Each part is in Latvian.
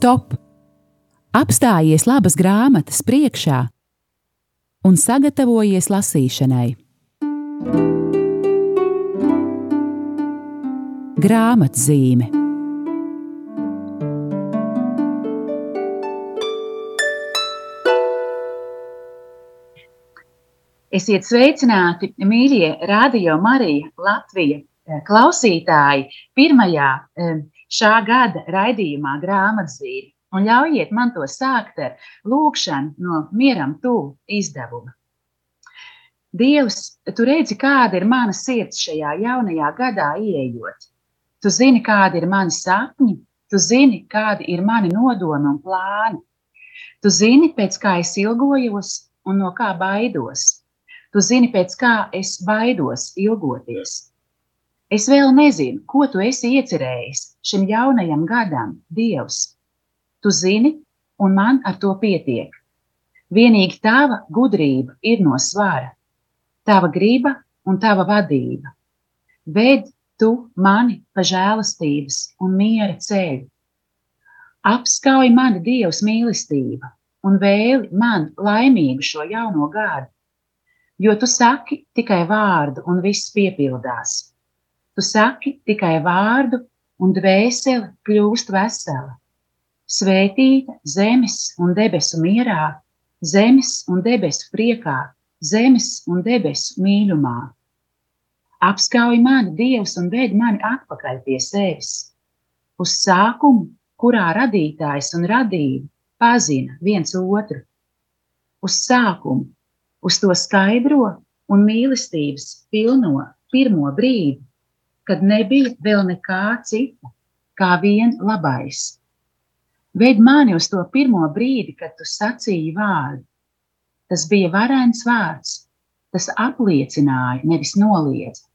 stop! Apstājies labas grāmatas priekšā un sagatavojies lasīšanai. Grāmatzīme Esiet sveicināti, mīļie Radio Marija Latvija eh, klausītāji, pirmajā eh, šā gada raidījumā grāmatzīme. Un ļaujiet man to sākt ar lūkšanu no mieram tuvu izdevuma. Dievs, tu redzi, kāda ir mana sirds šajā jaunajā gadā ieejot. Tu zini, kādi ir mani sapņi, tu zini, kādi ir mani nodomi un plāni. Tu zini, pēc kā es ilgojos un no kā baidos. Tu zini, pēc kā es baidos, ilgoties. Es vēl nezinu, ko tu esi iecerējis šim jaunajam gadam, Dievs. Tu zini, un man ar to pietiek. Vienīgi tava gudrība ir no svara, tava griba un tava vadība. Ved tu mani pa žēlastības un miera ceļu. Apskauj mani Dievs mīlestība un vēli man laimīgu šo jauno gadu jo tu saki tikai vārdu, un viss piepildās. Tu saki tikai vārdu, un dvēsele kļūst vesela. Svētīta zemes un debesu mierā, zemes un debesu priekā, zemes un debesu mīlumā. Apskauj mani, Dievs, un ved mani atpakaļ pie sevis. Uz sākumu, kurā radītājs un radība pazina viens otru. Uz sākumu, uz to skaidro un mīlestības pilno pirmo brīdi, kad nebija vēl nekā cita, kā vien labais. Veid mani uz to pirmo brīdi, kad tu sacīji vārdu. Tas bija varens vārds, tas apliecināja, nevis noliedza.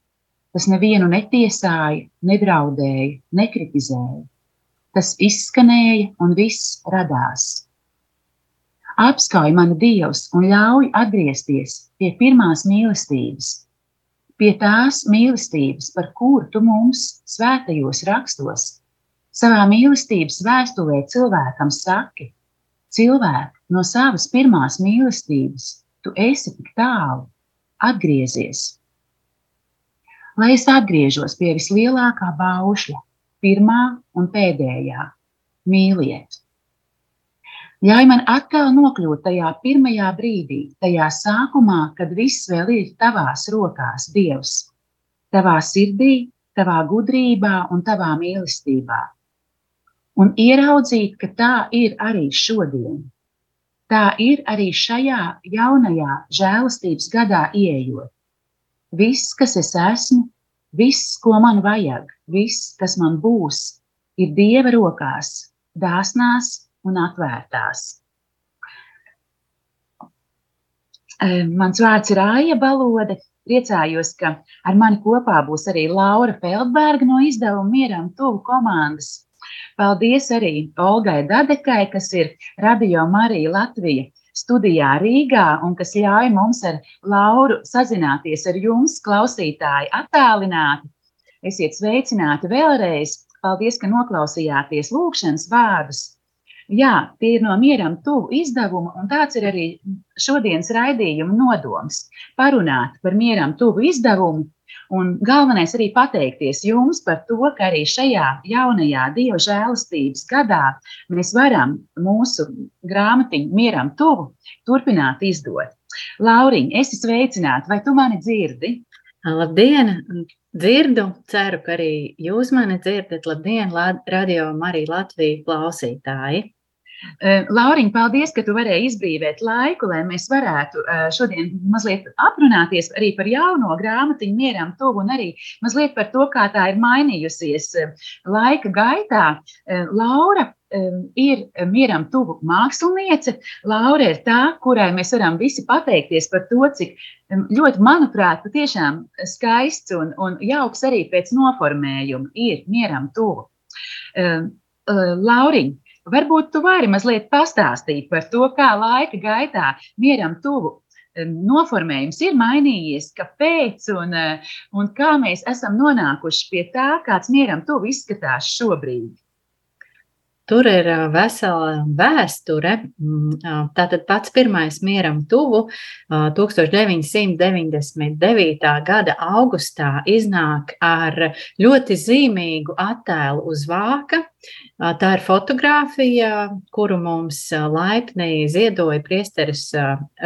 Tas nevienu netiesāja, nedraudēja, nekritizēja. Tas izskanēja un viss radās. Apskauj mani Dievs un ļauj atgriezties pie pirmās mīlestības, pie tās mīlestības, par kuru tu mums svētajos rakstos, savā mīlestības vēstulē cilvēkam saki, cilvēki no savas pirmās mīlestības, tu esi tik tālu, atgriezies. Lai es atgriežos pie vislielākā baušļa, pirmā un pēdējā - mīliet. Ļauj man atkal nokļūt tajā pirmajā brīdī, tajā sākumā, kad viss vēl ir tavās rokās, Dievs, tavā sirdī, tavā gudrībā un tavā mīlestībā. Un ieraudzīt, ka tā ir arī šodien. Tā ir arī šajā jaunajā žēlastības gadā ieejot. Viss, kas es esmu, viss, ko man vajag, viss, kas man būs, ir Dieva rokās, dāsnās un atvērtās. Mans vārds ir Aija Balode. Priecājos, ka ar mani kopā būs arī Laura Feldberga no izdevuma Mieram Tuvu komandas. Paldies arī Olgai Dadekai, kas ir Radio Marija Latvija studijā Rīgā un kas ļauj mums ar Lauru sazināties ar jums, klausītāji, attālināti. Esiet sveicināti vēlreiz. Paldies, ka noklausījāties lūkšanas vārdus. Jā, tie ir no mieram tuvu izdevuma, un tāds ir arī šodienas raidījuma nodoms - parunāt par mieram tuvu izdevumu. Un galvenais arī pateikties jums par to, ka arī šajā jaunajā Dieva žēlastības gadā mēs varam mūsu grāmatiņu mieram tuvu turpināt izdot. Lauriņ, esi sveicināta, vai tu mani dzirdi? Labdien! Dzirdu, ceru, ka arī jūs mani dzirdat. Labdien, radio Marija Latvija klausītāji! Lauriņ, paldies, ka tu varēji izbrīvēt laiku, lai mēs varētu šodien mazliet aprunāties arī par jauno grāmatiņu mieram tuvu un arī mazliet par to, kā tā ir mainījusies laika gaitā. Laura ir mieram tuvu māksliniece. Laura ir tā, kurai mēs varam visi pateikties par to, cik ļoti, manuprāt, patiešām skaists un, un jauks arī pēc noformējuma ir mieram tuvu. Lauriņ, Varbūt tu vari mazliet pastāstīt par to, kā laika gaitā mieram tuvu noformējums ir mainījies, kāpēc un, eh, un kā mēs esam nonākuši pie tā, kāds mieram tuvu izskatās šobrīd. Tur ir vesela vēsture. Mm, tātad pats pirmais mieram tuvu 1999. gada augustā iznāk ar ļoti zīmīgu attēlu uz vāka. Tā ir fotografija, kuru mums laipni ziedoja priesteris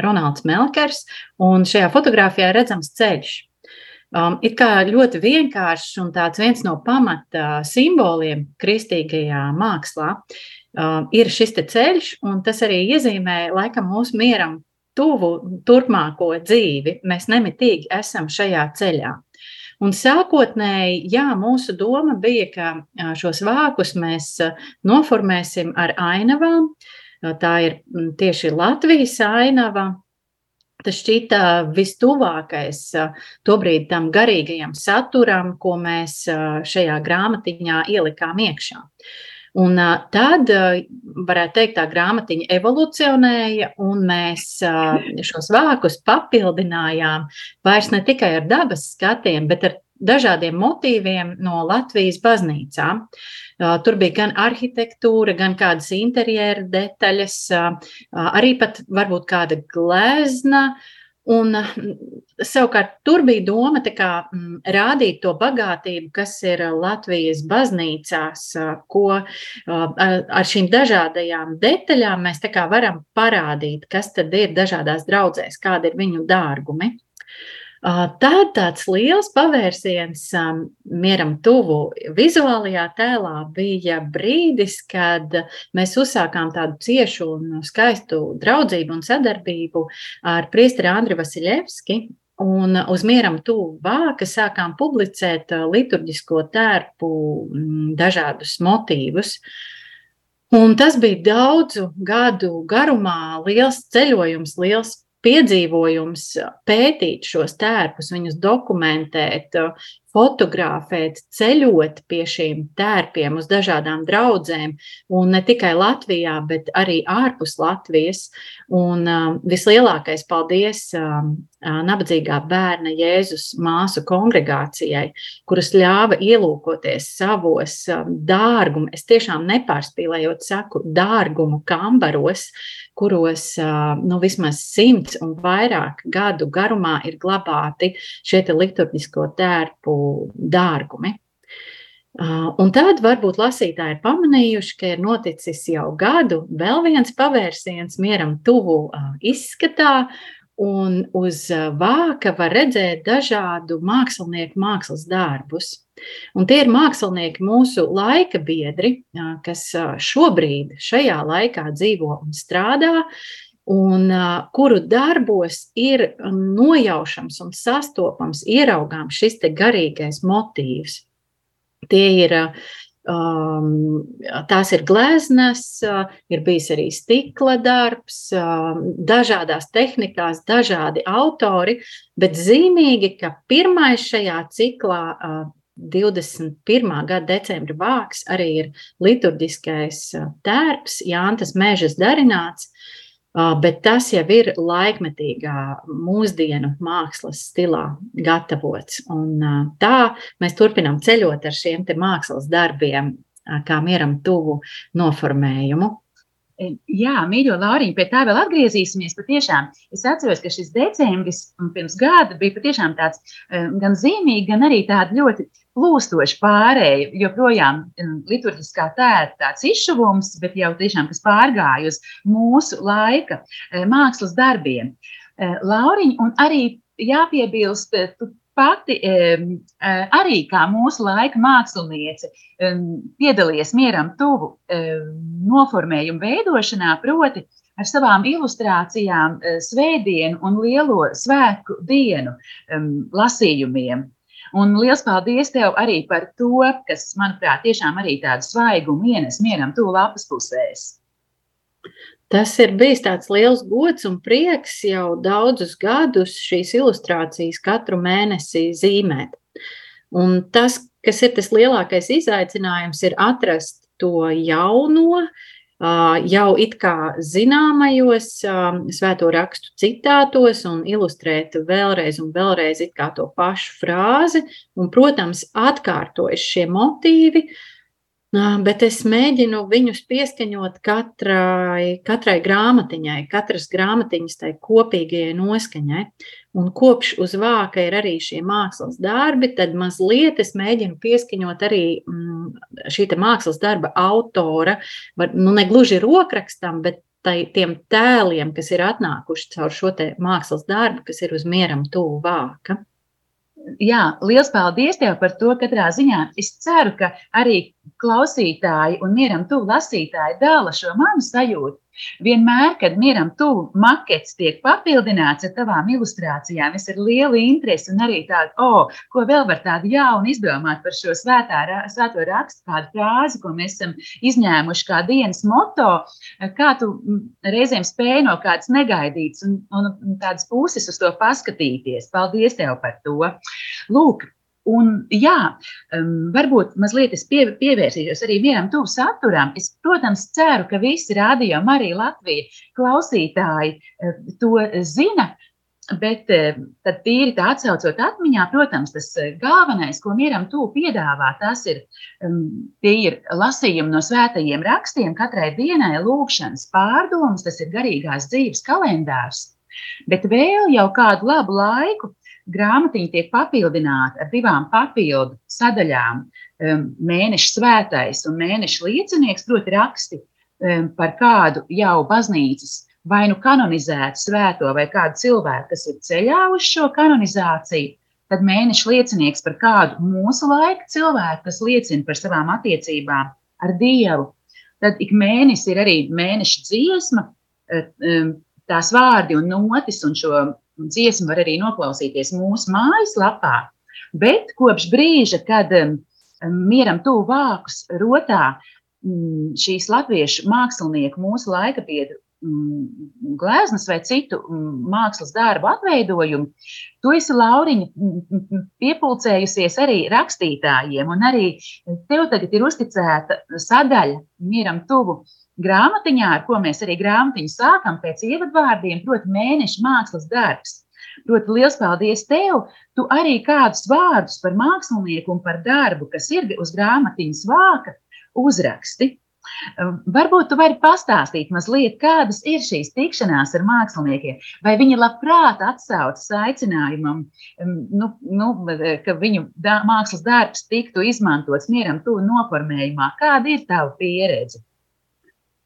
Ronalds Melkers, un šajā fotografijā redzams ceļš. Um, it kā ļoti vienkāršs un tāds viens no pamata simboliem kristīgajā mākslā um, ir šis ceļš, un tas arī iezīmē laikam mūsu mieram tuvu turpmāko dzīvi. Mēs nemitīgi esam šajā ceļā. Un sākotnēji, jā, mūsu doma bija, ka šos vākus mēs noformēsim ar ainavām. Tā ir tieši Latvijas ainava, Tas šķita vistuvākais tobrīd tam garīgajam saturam, ko mēs šajā grāmatiņā ielikām iekšā. Un tad, varētu teikt, tā grāmatiņa evolucionēja, un mēs šos vākus papildinājām vairs ne tikai ar dabas skatiem, bet ar dažādiem motīviem no Latvijas baznīcām. Tur bija gan arhitektūra, gan kādas interjera detaļas, arī pat varbūt kāda glezna. Un savukārt tur bija doma kā, m, rādīt to bagātību, kas ir Latvijas baznīcās, ko ar šīm dažādajām detaļām mēs varam parādīt, kas tad ir dažādās draudzēs, kādi ir viņu dārgumi. Tad tāds liels pavērsiens mieram tuvu vizuālajā tēlā bija brīdis, kad mēs uzsākām tādu ciešu un skaistu draudzību un sadarbību ar priesteri Andri Vasiljevski. Un uz mieram tuvu vāka sākām publicēt liturģisko tērpu dažādus motīvus. Un tas bija daudzu gadu garumā liels ceļojums, liels piedzīvojums pētīt šos tērpus, viņus dokumentēt, fotografēt, ceļot pie šīm tērpiem uz dažādām draudzēm, un ne tikai Latvijā, bet arī ārpus Latvijas. Un uh, vislielākais paldies uh, nabadzīgā bērna Jēzus māsu kongregācijai, kuras ļāva ielūkoties savos uh, dārgumu, es tiešām nepārspīlējot saku, dārgumu kambaros, kuros nu, vismaz simts un vairāk gadu garumā ir glabāti šie liturģisko tērpu dārgumi. Un tad varbūt lasītāji ir pamanījuši, ka ir noticis jau gadu vēl viens pavērsiens mieram tuvu izskatā, un uz vāka var redzēt dažādu mākslinieku mākslas darbus. Un tie ir mākslinieki, mūsu laika biedri, kas šobrīd, šajā laikā dzīvo un strādā, un kuru darbos ir nojaušams un sastopams, ieraugāms šis garīgais motīvs. Tie ir Um, tās ir gleznas, uh, ir bijis arī stikla darbs, uh, dažādās tehnikās, dažādi autori, bet zīmīgi, ka pirmais šajā ciklā uh, 21. gada decembra vāks arī ir liturģiskais tērps, Jāntas mežas darināts, bet tas jau ir laikmetīgā mūsdienu mākslas stilā gatavots. Un tā mēs turpinām ceļot ar šiem mākslas darbiem, kā mieram tuvu noformējumu. Jā, mīļo Lāriņu, pie tā vēl atgriezīsimies. Patiešām es atceros, ka šis decembris pirms gada bija patiešām tāds gan zīmīgs, gan arī tāds ļoti plūstoši pārēja. Joprojām liturģiskā tēta tāds izšuvums, bet jau tiešām kas pārgāja uz mūsu laika mākslas darbiem. Lauriņa, un arī jāpiebilst, tu pati arī kā mūsu laika māksliniece piedalījies mieram tuvu noformējumu veidošanā, proti ar savām ilustrācijām svētdienu un lielo svētku dienu lasījumiem. Un liels paldies tev arī par to, kas, manuprāt, tiešām arī tādu svaigumu ienes mieram tuvu lapas pusēs. Tas ir bijis tāds liels gods un prieks jau daudzus gadus šīs ilustrācijas katru mēnesi zīmēt. Un tas, kas ir tas lielākais izaicinājums, ir atrast to jauno, jau it kā zināmajos svēto rakstu citātos un ilustrēt vēlreiz un vēlreiz to pašu frāzi. Un, protams, atkārtojas šie motīvi, Bet es mēģinu viņus pieskaņot katrai, katrai grāmatiņai, katras grāmatiņas tai kopīgajai noskaņai. Un kopš uz vāka ir arī šie mākslas darbi, tad mazliet es mēģinu pieskaņot arī mm, šī mākslas darba autora, var, nu ne gluži rokrakstam, bet tai, tiem tēliem, kas ir atnākuši caur šo mākslas darbu, kas ir uz mieram tuvu vāka. Jā, liels paldies tev par to. Katrā ziņā es ceru, ka arī klausītāji un mieram tuvu lasītāji dala šo manu sajūtu Vienmēr, kad mieram tuvu makets tiek papildināts ar tavām ilustrācijām, es ar lielu interesi un arī tādu, oh, ko vēl var tādu jaunu izdomāt par šo svētā, svēto rakstu, kādu frāzi, ko mēs esam izņēmuši kā dienas moto, kā tu reizēm spēj no kādas negaidītas un, un, un tādas puses uz to paskatīties. Paldies tev par to! Lūk, Un, jā, um, varbūt mazliet es pie, pievērsīšos arī vienam tuvu saturam. Es, protams, ceru, ka visi rādījumi arī Latvijas klausītāji uh, to zina. Bet tad tīri tā atcaucot atmiņā, protams, tas uh, galvenais, ko mieram tuvu piedāvā, tas ir, um, ir lasījumi no svētajiem rakstiem katrai dienai, lūkšanas pārdomas, tas ir garīgās dzīves kalendārs. Bet vēl jau kādu labu laiku grāmatiņa tiek papildināta ar divām papildu sadaļām mēneša svētais un mēneša liecinieks, proti, raksti par kādu jau baznīcas vai nu kanonizētu svēto vai kādu cilvēku, kas ir ceļā uz šo kanonizāciju. Tad mēneša liecinieks par kādu mūsu laika cilvēku, kas liecina par savām attiecībām ar Dievu. Tad ik mēnesis ir arī mēneša dziesma, um, tās vārdi un notis un šo dziesmu var arī noklausīties mūsu mājaslapā. Bet kopš brīža, kad um, mieram tuvu vākus rotā um, šīs latviešu mākslinieku, mūsu laika biedru um, gleznas vai citu um, mākslas darbu atveidojumu, tu esi Lauriņa piepulcējusies arī rakstītājiem, un arī tev tagad ir uzticēta sadaļa mieram tuvu grāmatiņā, ar ko mēs arī grāmatiņu sākam pēc ievadvārdiem, proti, mēneša mākslas darbs. Proti, liels paldies tev! Tu arī kādus vārdus par mākslinieku un par darbu, kas ir uz grāmatiņas vāka, uzraksti. Um, varbūt tu vari pastāstīt mazliet, kādas ir šīs tikšanās ar māksliniekiem, vai viņi labprāt atsaucas aicinājumam, um, nu, nu, ka viņu dā, mākslas darbs tiktu izmantots mieram tuvu noformējumā. Kāda ir tava pieredze?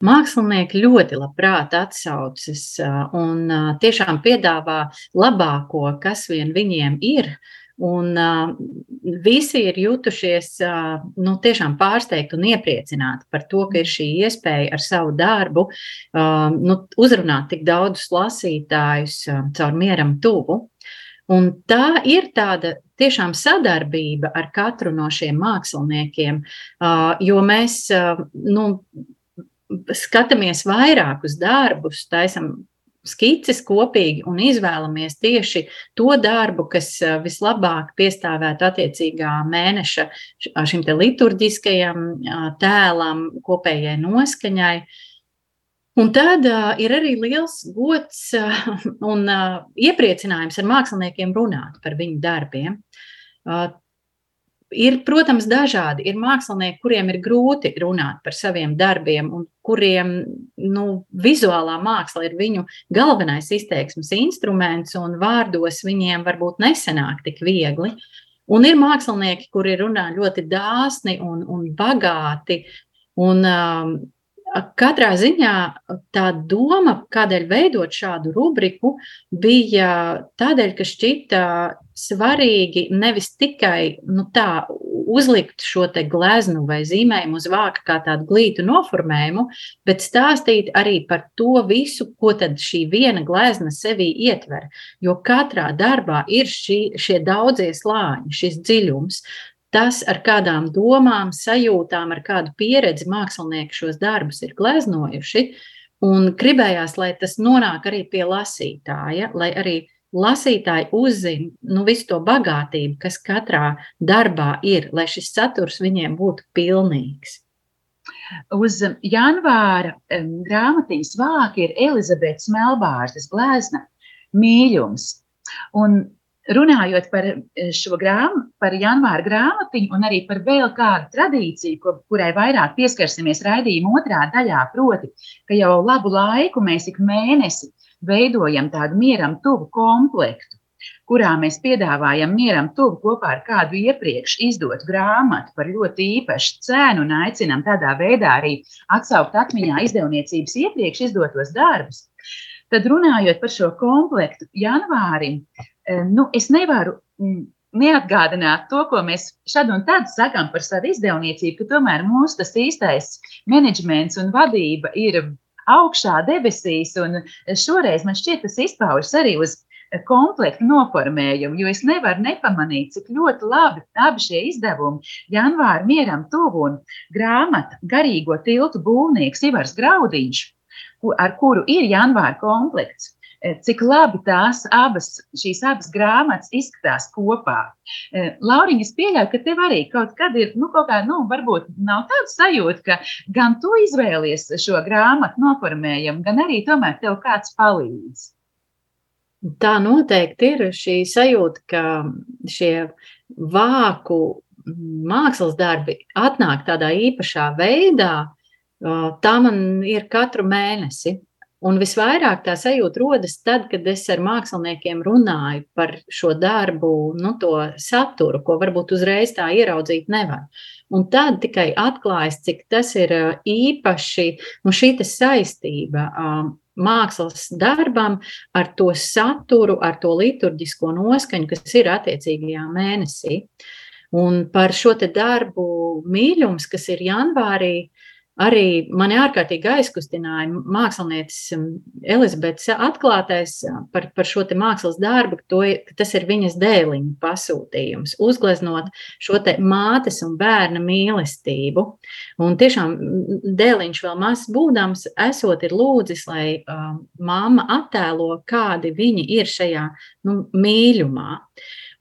Mākslinieki ļoti labprāt atsaucas un tiešām piedāvā labāko, kas vien viņiem ir. Un uh, visi ir jutušies uh, nu, tiešām pārsteigti un iepriecināti par to, ka ir šī iespēja ar savu darbu uh, nu, uzrunāt tik daudzus lasītājus uh, caur mieram tuvu. Un tā ir tāda tiešām sadarbība ar katru no šiem māksliniekiem, jo mēs nu, skatāmies vairākus darbus, taisam skices kopīgi un izvēlamies tieši to darbu, kas vislabāk piestāvētu attiecīgā mēneša šim te liturģiskajam tēlam, kopējai noskaņai. Un tad uh, ir arī liels gods uh, un uh, iepriecinājums ar māksliniekiem runāt par viņu darbiem. Uh, Ir, protams, dažādi. Ir mākslinieki, kuriem ir grūti runāt par saviem darbiem, un kuriem nu, vizuālā māksla ir viņu galvenais izteiksmes instruments, un vārdos viņiem varbūt nesenāk tik viegli. Un ir mākslinieki, kuri runā ļoti dāsni un, un bagāti. Un, um, Katrā ziņā tā doma, kādēļ veidot šādu rubriku, bija tādēļ, ka šķita svarīgi nevis tikai nu, tā, uzlikt šo gleznu vai zīmējumu uz vāka kā tādu glītu noformējumu, bet stāstīt arī par to visu, ko šī viena glezna sevī ietver. Jo katrā darbā ir šī, šie daudzie slāņi, šis dziļums tas, ar kādām domām, sajūtām, ar kādu pieredzi mākslinieki šos darbus ir gleznojuši. Un gribējās, lai tas nonāk arī pie lasītāja, lai arī lasītāji uzzina nu, visu to bagātību, kas katrā darbā ir, lai šis saturs viņiem būtu pilnīgs. Uz janvāra grāmatiņas vāka ir Elizabetes Melbārzes glezna mīļums. Un runājot par šo grāmatu, par janvāra grāmatiņu un arī par vēl kādu tradīciju, kurai vairāk pieskarsimies raidījuma otrā daļā, proti, ka jau labu laiku mēs ik mēnesi veidojam tādu mieram tuvu komplektu, kurā mēs piedāvājam mieram tuvu kopā ar kādu iepriekš izdotu grāmatu par ļoti īpašu cenu un aicinam tādā veidā arī atsaukt atmiņā izdevniecības iepriekš izdotos darbus. Tad runājot par šo komplektu, janvārim, nu, es nevaru mm, neatgādināt to, ko mēs šad un tad sakām par savu izdevniecību, ka tomēr mūsu tas īstais menedžments un vadība ir augšā debesīs. Un šoreiz man šķiet, tas izpaužas arī uz komplektu noformējumu, jo es nevaru nepamanīt, cik ļoti labi abi šie izdevumi, janvāra mieram tuvu un grāmata garīgo tiltu būvnieks Ivars Graudiņš, ar kuru ir janvāra komplekts cik labi tās abas, šīs abas grāmatas izskatās kopā. E, Lauriņa, es pieļauju, ka tev arī kaut kad ir, nu, kaut kā, nu, varbūt nav tāda sajūta, ka gan tu izvēlies šo grāmatu noformējumu, gan arī tomēr tev kāds palīdz. Tā noteikti ir šī sajūta, ka šie vāku mākslas darbi atnāk tādā īpašā veidā. Tā man ir katru mēnesi. Un visvairāk tā sajūta rodas tad, kad es ar māksliniekiem runāju par šo darbu, nu, to saturu, ko varbūt uzreiz tā ieraudzīt nevar. Un tad tikai atklājas, cik tas ir īpaši, nu, šī saistība mākslas darbam ar to saturu, ar to liturģisko noskaņu, kas ir attiecīgajā mēnesī. Un par šo darbu mīlums, kas ir janvārī, Arī mani ārkārtīgi aizkustināja mākslinieces um, Elizabetes atklātais uh, par, par šo mākslas darbu, to, ka tas ir viņas dēliņa pasūtījums, uzgleznot šo mātes un bērna mīlestību. Un tiešām dēliņš vēl mazs būdams, esot ir lūdzis, lai uh, mamma attēlo, kādi viņi ir šajā nu, mīļumā.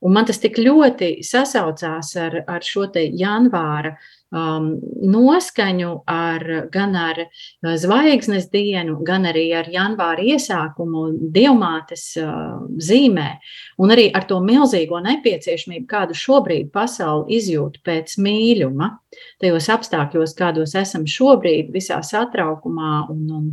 Un man tas tik ļoti sasaucās ar, ar šo janvāra um, noskaņu ar, gan ar uh, zvaigznes dienu, gan arī ar janvāra iesākumu dievmātes uh, zīmē, un arī ar to milzīgo nepieciešamību, kādu šobrīd pasauli izjūt pēc mīļuma, tajos apstākļos, kādos esam šobrīd, visā satraukumā un, un,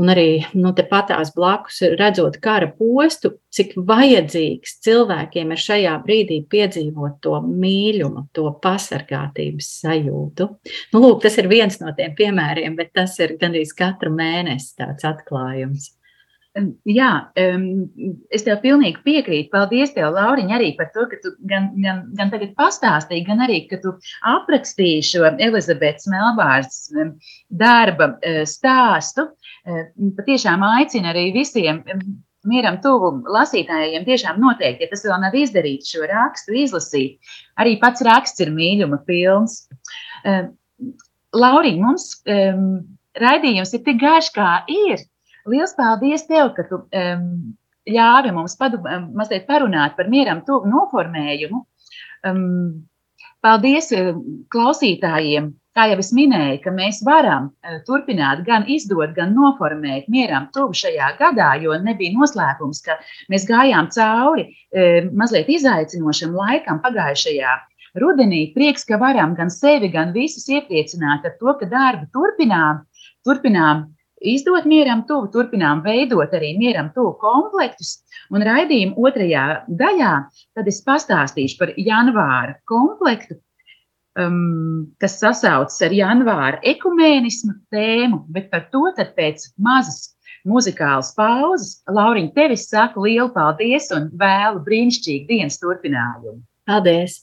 un arī nu, patās blakus redzot kara postu, cik vajadzīgs cilvēkiem ir šajā brīdī piedzīvot to mīlumu, to pasargātības sajūtu. Nu, lūk, tas ir viens no tiem piemēriem, bet tas ir gandrīz katru mēnesi tāds atklājums. Jā, es tev pilnīgi piekrītu. Paldies, tev, Lauriņa, arī par to, ka tu gan, gan, gan tagad pastāstīji, gan arī, ka tu aprakstīji šo Elizabetes Melbārs darba e, stāstu. E, patiešām aicinu arī visiem mieram tuvu lasītājiem tiešām noteikti, ja tas vēl nav izdarīts, šo rakstu izlasīt. Arī pats raksts ir mīļuma pilns. E, Lauriņa, mums raidījums ir tik garš, kā ir. Liels paldies tev, ka tu um, ļāvi mums padu, um, mazliet parunāt par mieram tuvu noformējumu. Um, paldies uh, klausītājiem. Kā jau es minēju, ka mēs varam uh, turpināt gan izdot, gan noformēt mieram tuvu šajā gadā, jo nebija noslēpums, ka mēs gājām cauri uh, mazliet izaicinošam laikam pagājušajā rudenī. Prieks, ka varam gan sevi, gan visus iepriecināt ar to, ka darbu turpinām, turpinām izdot mieram tuvu, turpinām veidot arī mieram tuvu komplektus. Un raidījuma otrajā daļā tad es pastāstīšu par janvāra komplektu, um, kas sasaucas ar janvāra ekumēnismu tēmu, bet par to tad pēc mazas muzikālas pauzes. Lauriņ, tevis saku lielu paldies un vēlu brīnišķīgu dienas turpinājumu. Paldies!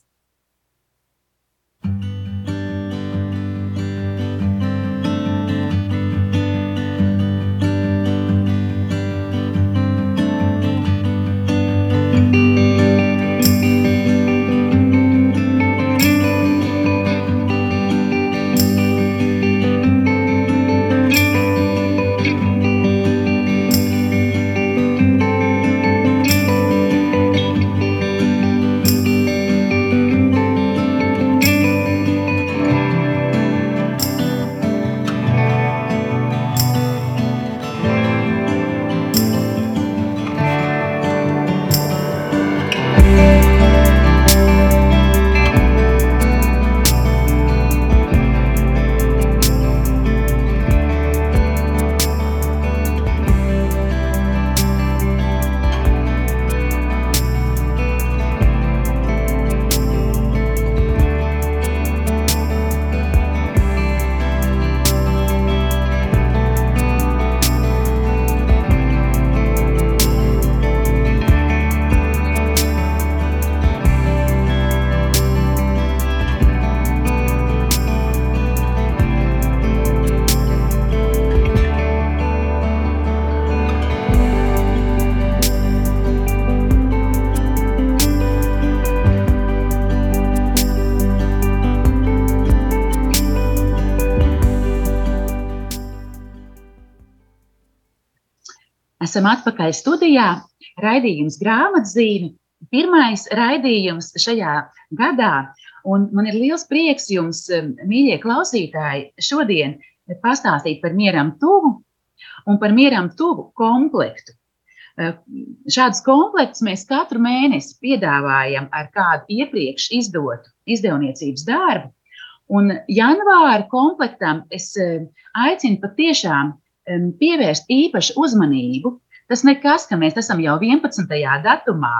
Esam atpakaļ studijā. Raidījums grāmatzīme. Pirmais raidījums šajā gadā. Un man ir liels prieks jums, mīļie klausītāji, šodien pastāstīt par mieram tuvu un par mieram tuvu komplektu. Šādus komplektus mēs katru mēnesi piedāvājam ar kādu iepriekš izdotu izdevniecības darbu. Un janvāra komplektam es aicinu patiešām pievērst īpašu uzmanību. Tas nekas, ka mēs esam jau 11. datumā.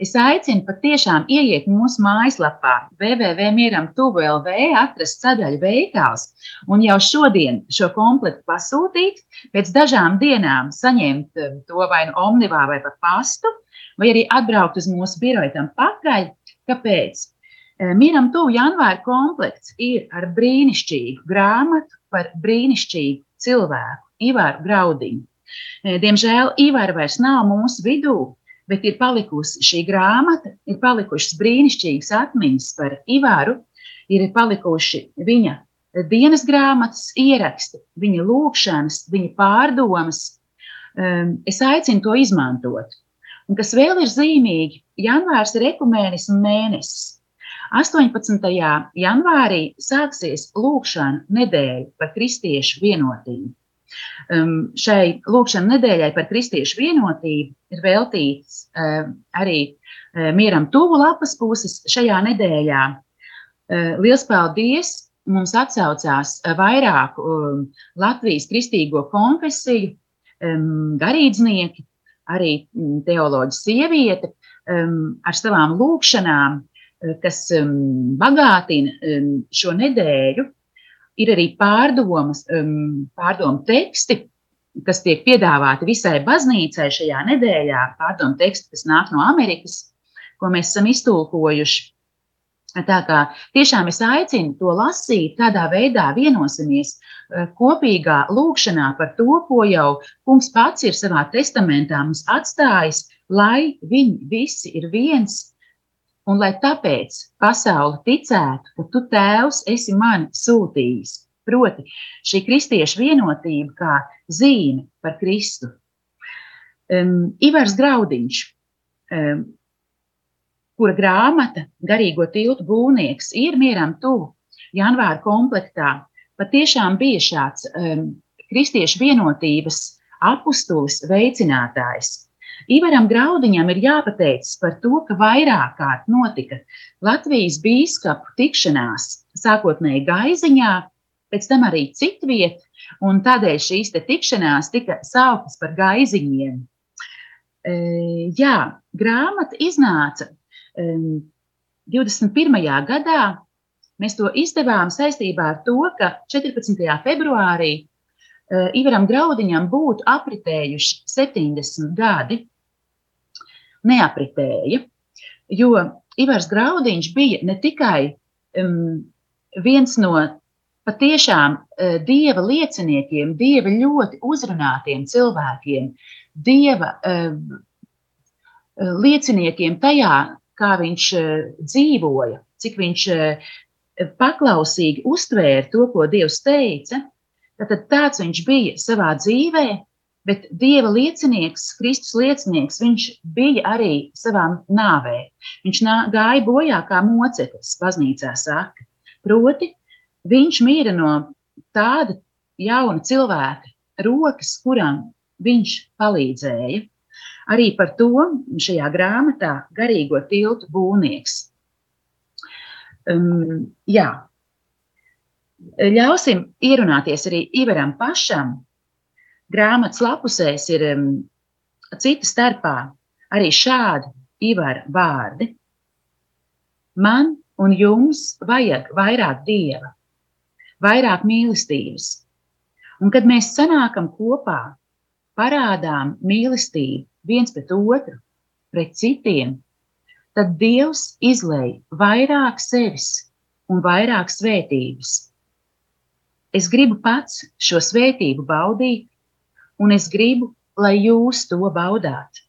Es aicinu patiešām ieiet mūsu mājaslapā, www.mieram.tuvu.lv, atrast sadaļu veikals un jau šodien šo komplektu pasūtīt, pēc dažām dienām saņemt to vai nu omnivā vai pa pastu, vai arī atbraukt uz mūsu biroju tam pakaļ. Kāpēc? Mieram tuvu janvāra komplekts ir ar brīnišķīgu grāmatu par brīnišķīgu cilvēku. Ivaru Graudiņu. Eh, diemžēl Ivara vairs nav mūsu vidū, bet ir palikusi šī grāmata, ir palikušas brīnišķīgas atmiņas par Ivaru, ir palikuši viņa dienas grāmatas ieraksti, viņa lūkšanas, viņa pārdomas. Ehm, es aicinu to izmantot. Un kas vēl ir zīmīgi, janvārs ir ekumēnismu mēnesis. 18. janvārī sāksies lūkšana nedēļa par kristiešu vienotību. Um, šai lūkšanai nedēļai par kristiešu vienotību ir veltīts uh, arī uh, mieram tuvu lapas puses šajā nedēļā. Uh, liels paldies! Mums atsaucās vairāku um, Latvijas kristīgo konfesiju um, garīdznieki, arī um, teoloģija sieviete um, ar savām lūkšanām, uh, kas um, bagātina um, šo nedēļu ir arī pārdomas, um, pārdomu teksti, kas tiek piedāvāti visai baznīcai šajā nedēļā. Pārdomu teksti, kas nāk no Amerikas, ko mēs esam iztulkojuši. Tā kā tiešām es aicinu to lasīt, tādā veidā vienosimies uh, kopīgā lūkšanā par to, ko jau kungs pats ir savā testamentā mums atstājis, lai viņi visi ir viens un lai tāpēc pasaule ticētu, ka tu, Tēvs, esi mani sūtījis. Proti, šī kristiešu vienotība kā zīme par Kristu. Um, Ivars Graudiņš, um, kura grāmata Garīgo tiltu būvnieks ir mieram tuvu janvāra komplektā, patiešām bija šāds um, kristiešu vienotības apustulis veicinātājs. Ivaram Graudiņam ir jāpateicas par to, ka vairāk kārt notika Latvijas bīskapu tikšanās, sākotnēji Gaiziņā, pēc tam arī citviet, un tādēļ šīs tikšanās tika sauktas par Gaiziņiem. E, jā, grāmata iznāca e, 21. gadā. Mēs to izdevām saistībā ar to, ka 14. februārī Ivaram Graudiņam būtu apritējuši 70 gadi neapritēja. Jo Ivars Graudiņš bija ne tikai um, viens no patiešām uh, dieva lieciniekiem, dieva ļoti uzrunātiem cilvēkiem, dieva uh, lieciniekiem tajā, kā viņš uh, dzīvoja, cik viņš uh, paklausīgi uztvēra to, ko Dievs teica. Tad tāds viņš bija savā dzīvēm, bet Dieva liecinieks, Kristus liecinieks, viņš bija arī savā nāvē. Viņš nā, gāja bojā kā moceklis, baznīcā saka. Proti, viņš mīra no tāda jauna cilvēka rokas, kuram viņš palīdzēja. Arī par to šajā grāmatā garīgo tiltu būvnieks. Um, jā. Ļausim ierunāties arī Ivaram pašam, grāmatas lapusēs ir um, cita starpā arī šādi Ivara vārdi. Man un jums vajag vairāk dieva, vairāk mīlestības. Un kad mēs sanākam kopā, parādām mīlestību viens pret otru, pret citiem, tad Dievs izlēj vairāk sevis un vairāk svētības. Es gribu pats šo svētību baudīt un es gribu, lai jūs to baudāt.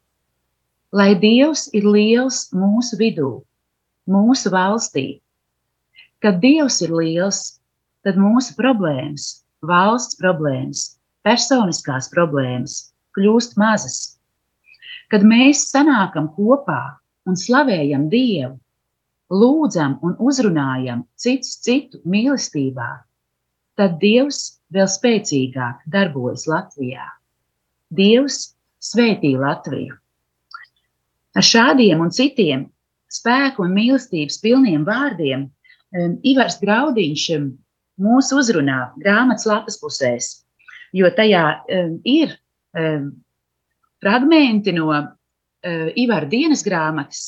Lai Dievs ir liels mūsu vidū, mūsu valstī. Kad Dievs ir liels, tad mūsu problēmas, valsts problēmas, personiskās problēmas kļūst mazas. Kad mēs sanākam kopā un slavējam Dievu, lūdzam un uzrunājam cits citu mīlestībā, tad Dievs vēl spēcīgāk darbojas Latvijā. Dievs svētī Latviju. Ar šādiem un citiem spēku un mīlestības pilniem vārdiem um, Ivars Graudiņš um, mūs uzrunā grāmatas lapas pusēs, jo tajā um, ir fragmenti no uh, Ivara dienas grāmatas,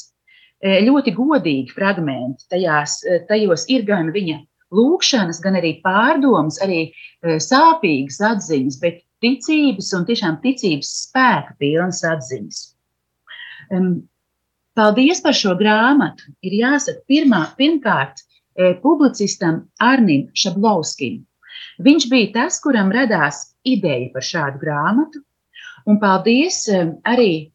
uh, ļoti godīgi fragmenti. Tajās, uh, tajos ir gan viņa lūkšanas, gan arī pārdomas, arī uh, sāpīgas atziņas, bet ticības un tiešām ticības spēka pilnas atziņas. Paldies par šo grāmatu. Ir jāsaka, pirmā, pirmkārt, e, publicistam Arnim Šablovskim. Viņš bija tas, kuram radās ideja par šādu grāmatu. Un paldies arī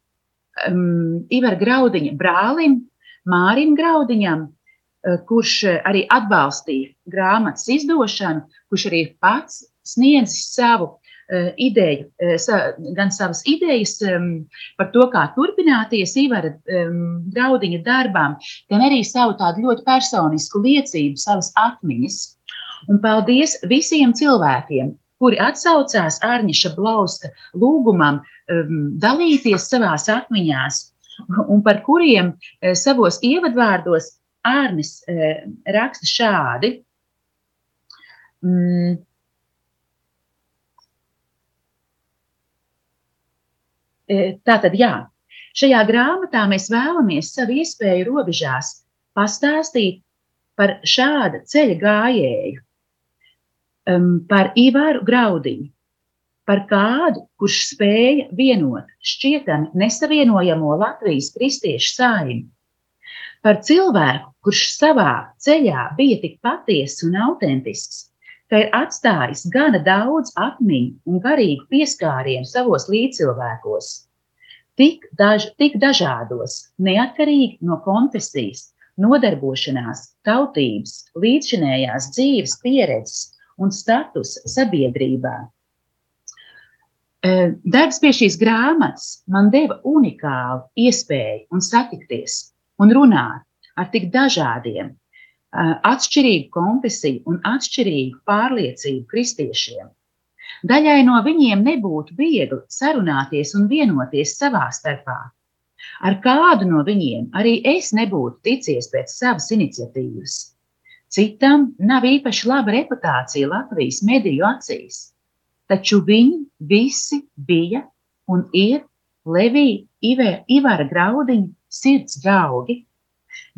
um, Ivar Graudiņa brālim, Mārim Graudiņam, kurš arī atbalstīja grāmatas izdošanu, kurš arī pats sniedzis savu Eh, ideju, eh, gan savas idejas par to, kā turpināties Ivara Graudiņa darbām, gan arī savu tādu ļoti personisku liecību, savas atmiņas. Un paldies visiem cilvēkiem, kuri atsaucās Arņša Blauska lūgumam dalīties savās atmiņās, un par kuriem eh, savos ievadvārdos Ārnis raksta šādi. Mm, E, tātad, jā, šajā grāmatā mēs vēlamies savu iespēju robežās pastāstīt par šāda ceļa gājēju, par Ivaru Graudiņu, par kādu, kurš spēja vienot šķietami nesavienojamo Latvijas kristiešu saimi, par cilvēku, kurš savā ceļā bija tik patiess un autentisks, ka ir atstājis gana daudz atmiņu un garīgu pieskārienu savos līdzcilvēkos. Tik, daž, tik dažādos, neatkarīgi no konfesijas, nodarbošanās, tautības, līdzšinējās dzīves pieredzes un status sabiedrībā. Darbs pie šīs grāmatas man deva unikālu iespēju un satikties un runāt ar tik dažādiem, atšķirīgu konfesiju un atšķirīgu pārliecību kristiešiem. Daļai no viņiem nebūtu viegli sarunāties un vienoties savā starpā. Ar kādu no viņiem arī es nebūtu ticies pēc savas iniciatīvas. Citam nav īpaši laba reputācija Latvijas mediju acīs, taču viņi visi bija un ir Levija Ivara Graudiņa sirds draugi.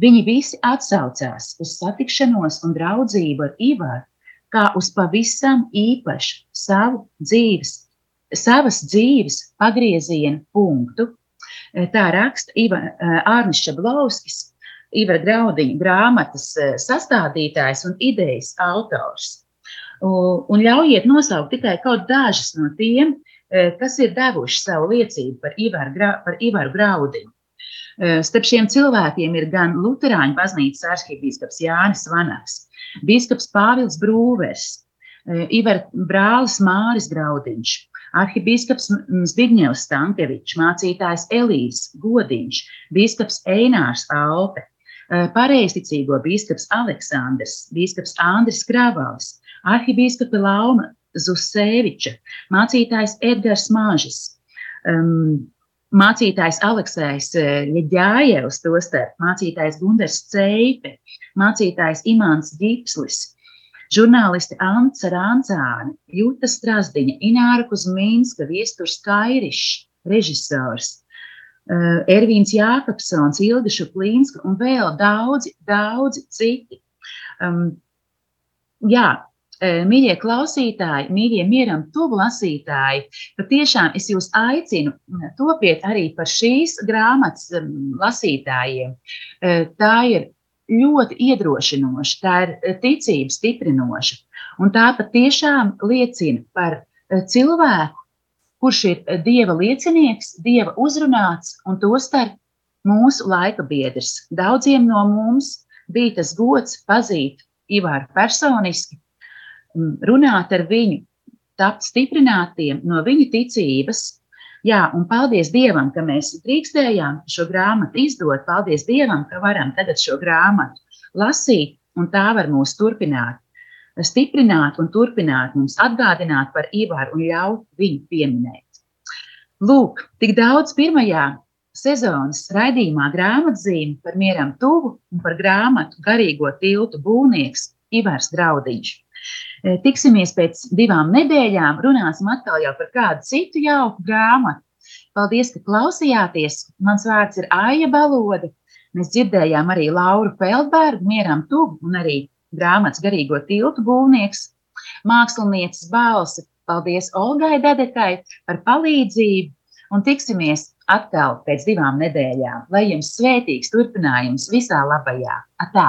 Viņi visi atsaucās uz satikšanos un draudzību ar Ivaru kā uz pavisam īpašu savu dzīves, savas dzīves pagrieziena punktu. Eh, tā raksta Iva, eh, Arnis Čablauskis, Ivara Graudiņa grāmatas eh, sastādītājs un idejas autors. Un ļaujiet nosaukt tikai kaut dažas no tiem, kas ir devuši savu liecību par Ivaru, par Ivaru Graudiņu. Eh, starp šiem cilvēkiem ir gan Lutāņu baznīcas arhibīskaps Jānis Vanaks, biskups Pāvils Brūvers, eh, Ivar brālis Māris Graudiņš, arhibīskaps Zbigņevs Stankevičs, mācītājs Elīds Godiņš, biskups Einārs Alpe, eh, pareizticīgo biskups Aleksandrs, biskups Andris Kravalis, arhibīskapa Lauma Zusēviča, mācītājs Edgars Māžis, um, mācītājs Aleksējs Ļaģājevs, tostarp mācītājs Gunders Ceipe, mācītājs Imants Gipslis, žurnālisti Anta Rāncāne, Jūta Strasdiņa, Ināra Kuzmīnska, Viesturs Kairišs, režisors, uh, Ervīns Jākapsons, Ilga Šuplīnska un vēl daudzi, daudzi citi. Um, jā, Mīļie klausītāji, mīļie mieram, tuvu lasītāji, patiešām es jūs aicinu topiet arī par šīs grāmatas lasītājiem. Tā ir ļoti iedrošinoša, tā ir ticība stiprinoša. Un tā patiešām liecina par cilvēku, kurš ir dieva liecinieks, dieva uzrunāts un tostarp mūsu laika biedrs. Daudziem no mums bija tas gods pazīt Ivāru personiski runāt ar viņu, tapt stiprinātiem no viņa ticības, Jā, un paldies Dievam, ka mēs drīkstējām šo grāmatu izdot. Paldies Dievam, ka varam tagad šo grāmatu lasīt, un tā var mūs turpināt, stiprināt un turpināt mums atgādināt par Ivaru un ļaut viņu pieminēt. Lūk, tik daudz pirmajā sezonas raidījumā grāmatzīme par mieram tuvu un par grāmatu garīgo tiltu būvnieks Ivars Draudiņš. E, tiksimies pēc divām nedēļām, runāsim atkal jau par kādu citu jauku grāmatu. Paldies, ka klausījāties! Mans vārds ir Aija Baloda. Mēs dzirdējām arī Lauru Feldbergu, mieram tuvu un arī grāmatas garīgo tiltu būvnieks, mākslinieces balsi. Paldies Olgai Dadekai par palīdzību un tiksimies atkal pēc divām nedēļām. Lai jums svētīgs turpinājums visā labajā! Atā!